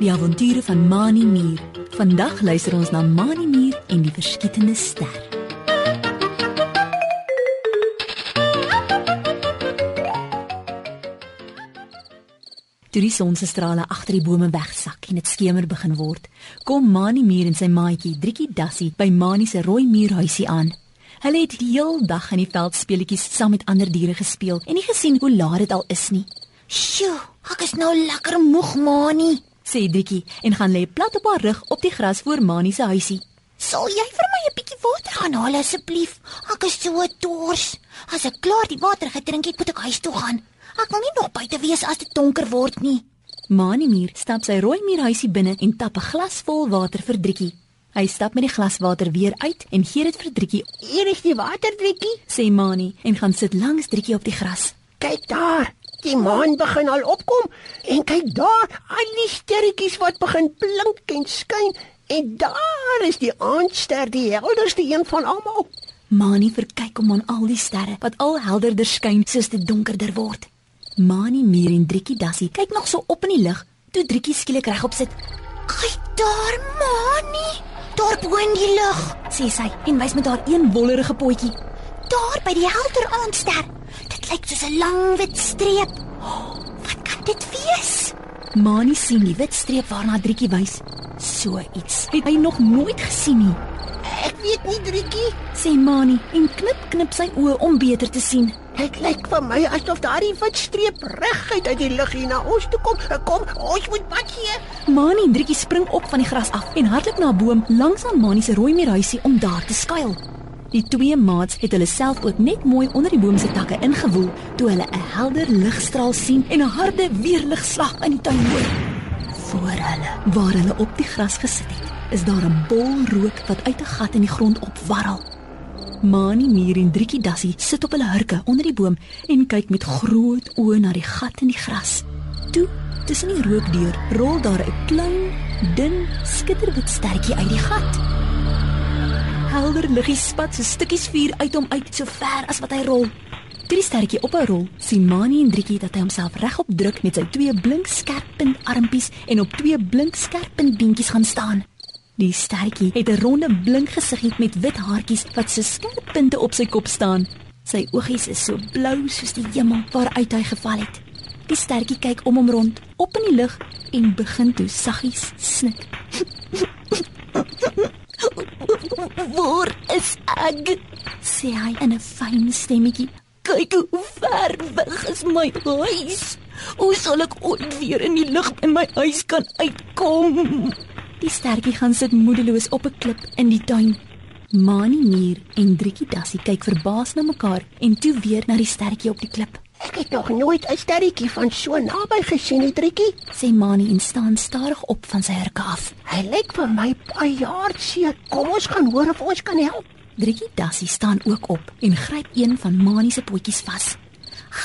Die avonture van Mani Mier. Vandag luister ons na Mani Mier en die verskietende ster. Toe die son se strale agter die bome wegsak en dit skemer begin word, kom Mani Mier en sy maatjie Driekie Dassie by Mani se rooi muurhuisie aan. Hulle het die hele dag in die veld speletjies saam met ander diere gespeel en nie gesien hoe laat dit al is nie. Sjoe, ek is nou lekker moeg, Mani, sê Driekie en gaan lê plat op haar rug op die gras voor Mani se huisie. Sal jy vir my 'n bietjie water gaan haal asseblief? Ek is so dors. As ek klaar die water gedrink het, moet ek huis toe gaan. Ek wil nie nog buite wees as dit donker word nie. Mani Mier stap sy rooi muurhuisie binne en tap 'n glas vol water vir Driekie. Hy stap met die glas water weer uit en gee dit vir Driekie. Hier is die water, Driekie, sê Mani en gaan sit langs Driekie op die gras. Kyk daar. Die maan begin al opkom en kyk daar, al die sterretjies wat begin blink en skyn en daar is die aandster, die helderste een van almal. Mani verkyk om aan al die sterre wat al helderder skyn soos dit donkerder word. Mani Mier en Driekie Dassie kyk nog so op in die lug toe Driekie skielik regop sit. "Kyk daar, Mani! Daar bo in die lug," sê sy en wys met haar een wollerige potjie. "Daar by die helder aandster. Dit lyk soos 'n lang wit streep. Wat kan dit wees?" Mani sien die wit streep waarna Driekie wys. So iets het hy nog nooit gesien nie. "Ek weet nie, Driekie," sê Mani en knip knip sy oë om beter te sien. Dit lyk vir my asof daardie wit streep reguit uit die lug hier na ons toe kom. Kom, ons moet pad gee. Mani en Driekie spring op van die gras af en hardloop na 'n boom langs aan Mani se rooi muurhuisie om daar te skuil. Die twee maats het hulle self ook net mooi onder die boom se takke ingewoel toe hulle 'n helder ligstraal sien en 'n harde weerligslag in die tuin hoor. Voor hulle, waar hulle op die gras gesit het, is daar 'n bol rook wat uit 'n gat in die grond opwarrel. Mani Mier en Driekie Dassie sit op hulle hurke onder die boom en kyk met groot oë na die gat in die gras. Toe, tussen die rookdeur, rol daar 'n klein, dun, skitterwit stertjie uit die gat. Helder liggies spat so stukkies vuur uit hom uit so ver as wat hy rol. Toe die stertjie op 'n rol, sien Mani en Driekie dat hy homself regop druk met sy twee blink skerp punt armpies en op twee blink skerp punt beentjies gaan staan. Die stertjie het 'n ronde blink gesiggie met wit haartjies wat so skerp punte op sy kop staan. Sy oogies is so blou soos die hemel waaruit hy geval het. Die stertjie kyk om hom rond, op in die lug en begin toe saggies snik. "Waar is ek?" sê hy in 'n fyn stemmetjie. "Kyk hoe ver weg is my huis. Hoe sal ek ooit weer in die lug in my huis kan uitkom?" Die stertjie gaan sit moedeloos op 'n klip in die tuin. Mani Mier en Driekie Dassie kyk verbaas na mekaar en toe weer na die stertjie op die klip. Ek het nog nooit 'n sterretjie van so naby gesien, nie, Driekie, sê Mani en staan stadig op van sy hurke af. Hy lyk vir my baie hartseer. Kom ons gaan hoor of ons kan help. Driekie Dassie staan ook op en gryp een van Mani se potjies vas.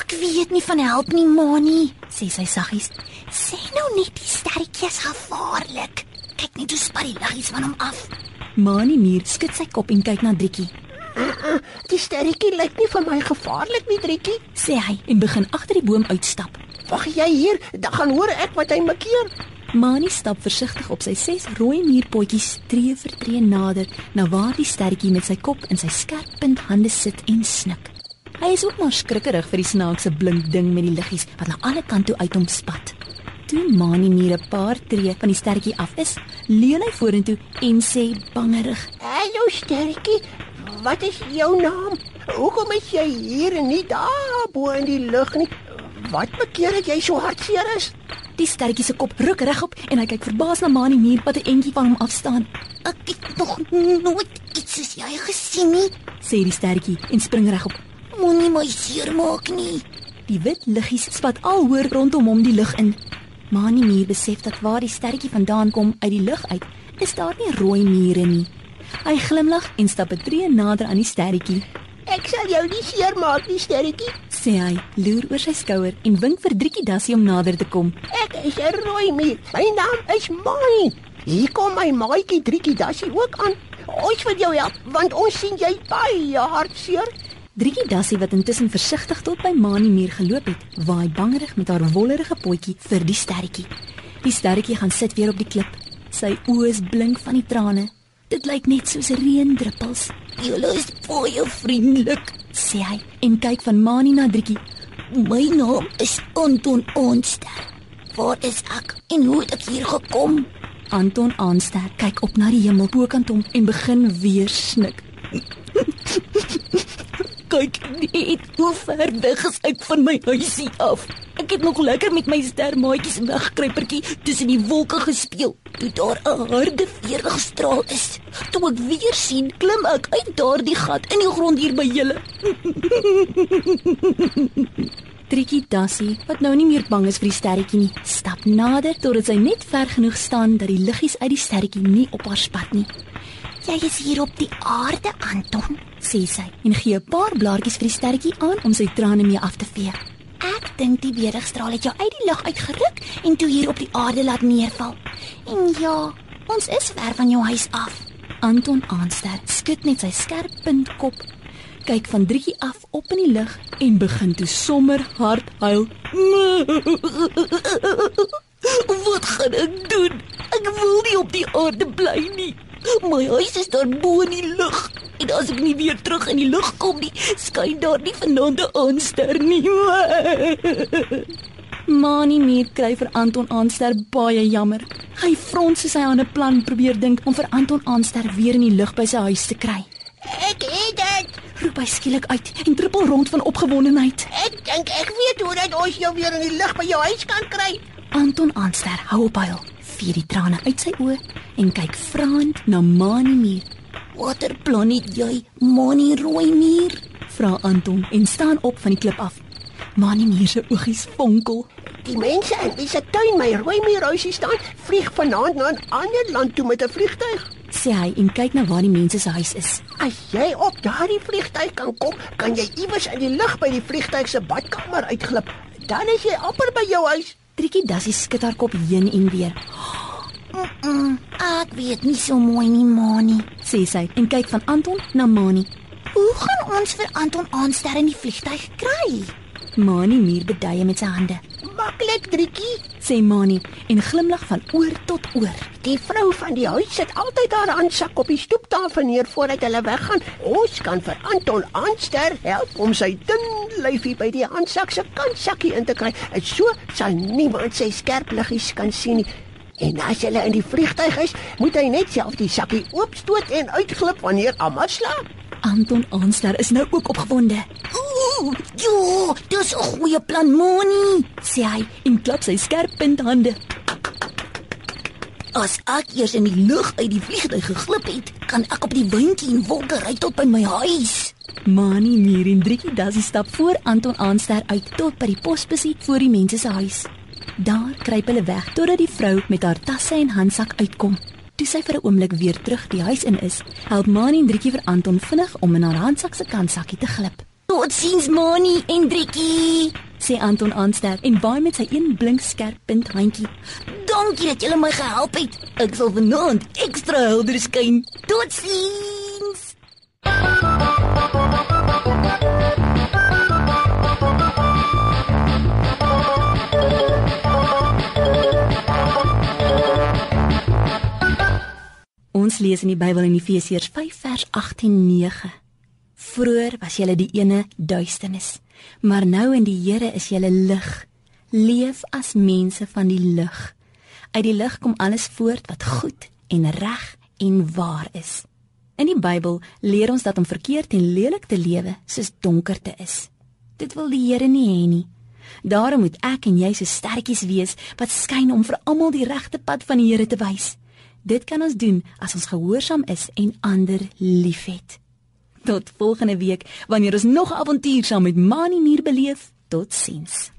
"Ek weet nie van help nie, Mani," sê sy saggies. "Sê nou net die sterretjie is gevaarlik." Kyk net hoe spat die liggies van hom af. Mani Mier skud sy kop en kyk na Driekie. Uh, die sterretjie lyk nie vir my gevaarlik nie, Driekie, sê hy en begin agter die boom uitstap. Wag jy hier, dan gaan hoor ek wat hy makeer. Mani stap versigtig op sy ses rooi muurpotjies tree vir tree nader na waar die sterretjie met sy kop in sy skerp punt hande sit en snik. Hy is ook maar skrikkerig vir die snaakse blink ding met die liggies wat na alle kante uit hom spat. Toe Mani Mier 'n paar tree van die sterretjie af is, leun hy vorentoe en sê bangerig: "Hallo sterretjie, wat is jou naam? Hoekom is jy hier en nie daar bo in die lug nie? Wat maak dat jy so hartseer is?" Die sterretjie se kop ruk regop en hy kyk verbaas na Mani Mier wat 'n entjie van hom af staan. "Ek het nog nooit iets soos jy gesien nie," sê die sterretjie en spring regop. "Moenie my seermaak nie." Die wit liggies spat al hoër rondom hom die lug in. Mani Mier besef dat waar die sterretjie vandaan kom uit die lug uit, is daar nie rooi mure nie. Hy glimlag en stap 'n tree nader aan die sterretjie. "Ek sal jou nie seermaak nie, sterretjie," sê hy, loer oor sy skouer en wink vir Driekie Dassie om nader te kom. "Ek is 'n rooi mier. My naam is Mani. Hier kom my maatjie Driekie Dassie ook aan. Ons wil jou help want ons sien jy baie hartseer." Driekie Dassie wat intussen versigtig tot by Mani Mier geloop het, waai bangerig met haar wollerige potjie vir die sterretjie. Die sterretjie gaan sit weer op die klip. Sy oë is blink van die trane. Dit lyk net soos reendruppels. Julle is baie vriendelik. Sê hy en kyk van Mani na Driekie. My naam is Anton Onster. Waar is ek en hoe het ek hier gekom? Anton aanster kyk op na die hemel bokant hom en begin weer snik. Kyk net hoe ver weg is ek van my huisie af. Ek het nog lekker met my stermaatjies wegkruipertjie tussen die wolke gespeel. Toe daar 'n harde veerligstraal is, toe ek weer sien, klim ek uit daardie gat in die grond hier by julle. Triekie Dassie, wat nou nie meer bang is vir die sterretjie nie, stap nader totdat sy net ver genoeg staan dat die liggies uit die sterretjie nie op haar spat nie. Jy is hier op die aarde, Anton, sê sy en gee 'n paar blaartjies vir die sterretjie aan om sy trane mee af te vee. Ek dink die weerligstraal het jou uit die lug uitgeruk en toe hier op die aarde laat neerval. En ja, ons is ver van jou huis af. Anton aanster, skud net sy skerp puntkop, kyk van Drietjie af op in die lug en begin toe sommer hard huil. Wat gaan ek doen? Ek wil nie op die aarde bly nie. My huis is daar bo in die lug. En as ek nie weer terug in die lug kom nie, skyn daar nie vanaand 'n aanster nie. Mani Mier kry vir Anton Aanster baie jammer. Hy frons soos hy aan 'n plan probeer dink om vir Anton Aanster weer in die lug by sy huis te kry. Ek het dit. Roep hy skielik uit en trippel rond van opgewondenheid. Ek dink ek weet hoe dat ons jou weer in die lug by jou huis kan kry. Anton Aanster hou op huil, vee die trane uit sy oë en kyk vraend na Mani Mier. Watter plan het jy, Mani Rooi Mier? Vra Anton en staan op van die klip af. Mani Mier se oogies fonkel. Die mense in wie se tuin my rooi muurhuisie staan, vlieg vanaand na 'n ander land toe met 'n vliegtyg. sê hy en kyk na waar die mense se huis is. As jy op daardie vliegtyg kan kom, kan jy iewers in die lug by die vliegtyg se badkamer uitglip. Dan is jy amper by jou huis. Triekie Dassie skud haar kop heen en weer. Mm -mm, ek weet nie so mooi nie, Mani. Sê sy en kyk van Anton na Mani. Hoe gaan ons vir Anton aanster in die vliegtyg kry? Mani muur beduie met sy hande. Maklik, Driekie. Sê Mani en glimlag van oor tot oor. Die vrou van die huis sit altyd haar handsak op die stoeptafel neer voordat hulle weggaan. Ons kan vir Anton aanster help om sy dun lyfie by die handsak se kantsakkie in te kry. En so sal niemand sy skerp liggies kan sien nie. En as hulle in die vliegtyg is, moet hy net self die sakkie oopstoot en uitglip wanneer almal slaap. Anton Aanster is nou ook opgewonde. Ooh, ja, dis 'n goeie plan, Mani. Sê hy en klap sy skerp punthande. As ek eers in die lug uit die vliegtuig geglip het, kan ek op die windjie en wolke ry tot by my huis. Mani muur en Driekie Dassie stap voor Anton Aanster uit tot by die posbusie voor die mense se huis. Daar kruip hulle weg totdat die vrou met haar tasse en handsak uitkom. Toe sy vir 'n oomblik weer terug die huis in is, help Mani en Driekie vir Anton vinnig om in haar handsak se kantsakkie te glip. Totsiens, Mani en Driekie. Sê Anton Aanster en waai met sy een blink skerp punthandjie. Dankie dat julle my gehelp het. Ek sal vanaand ekstra helder skyn. Totsiens. Ons lees in die Bybel in Efesiërs 5 vers 18 en 9. Vroer was julle die ene duisternis, maar nou in die Here is julle lig. Leef as mense van die lig. Uit die lig kom alles voort wat goed en reg en waar is. In die Bybel leer ons dat om verkeerd en lelik te lewe soos donkerte is. Dit wil die Here nie hê nie. Daarom moet ek en jy so sterkies wees wat skyn om vir almal die regte pad van die Here te wys. Dit kan ons doen as ons gehoorsaam is en ander liefhet. Tot volgende week wanneer ons nog avontuur saam met Mani Muur beleef. Totsiens.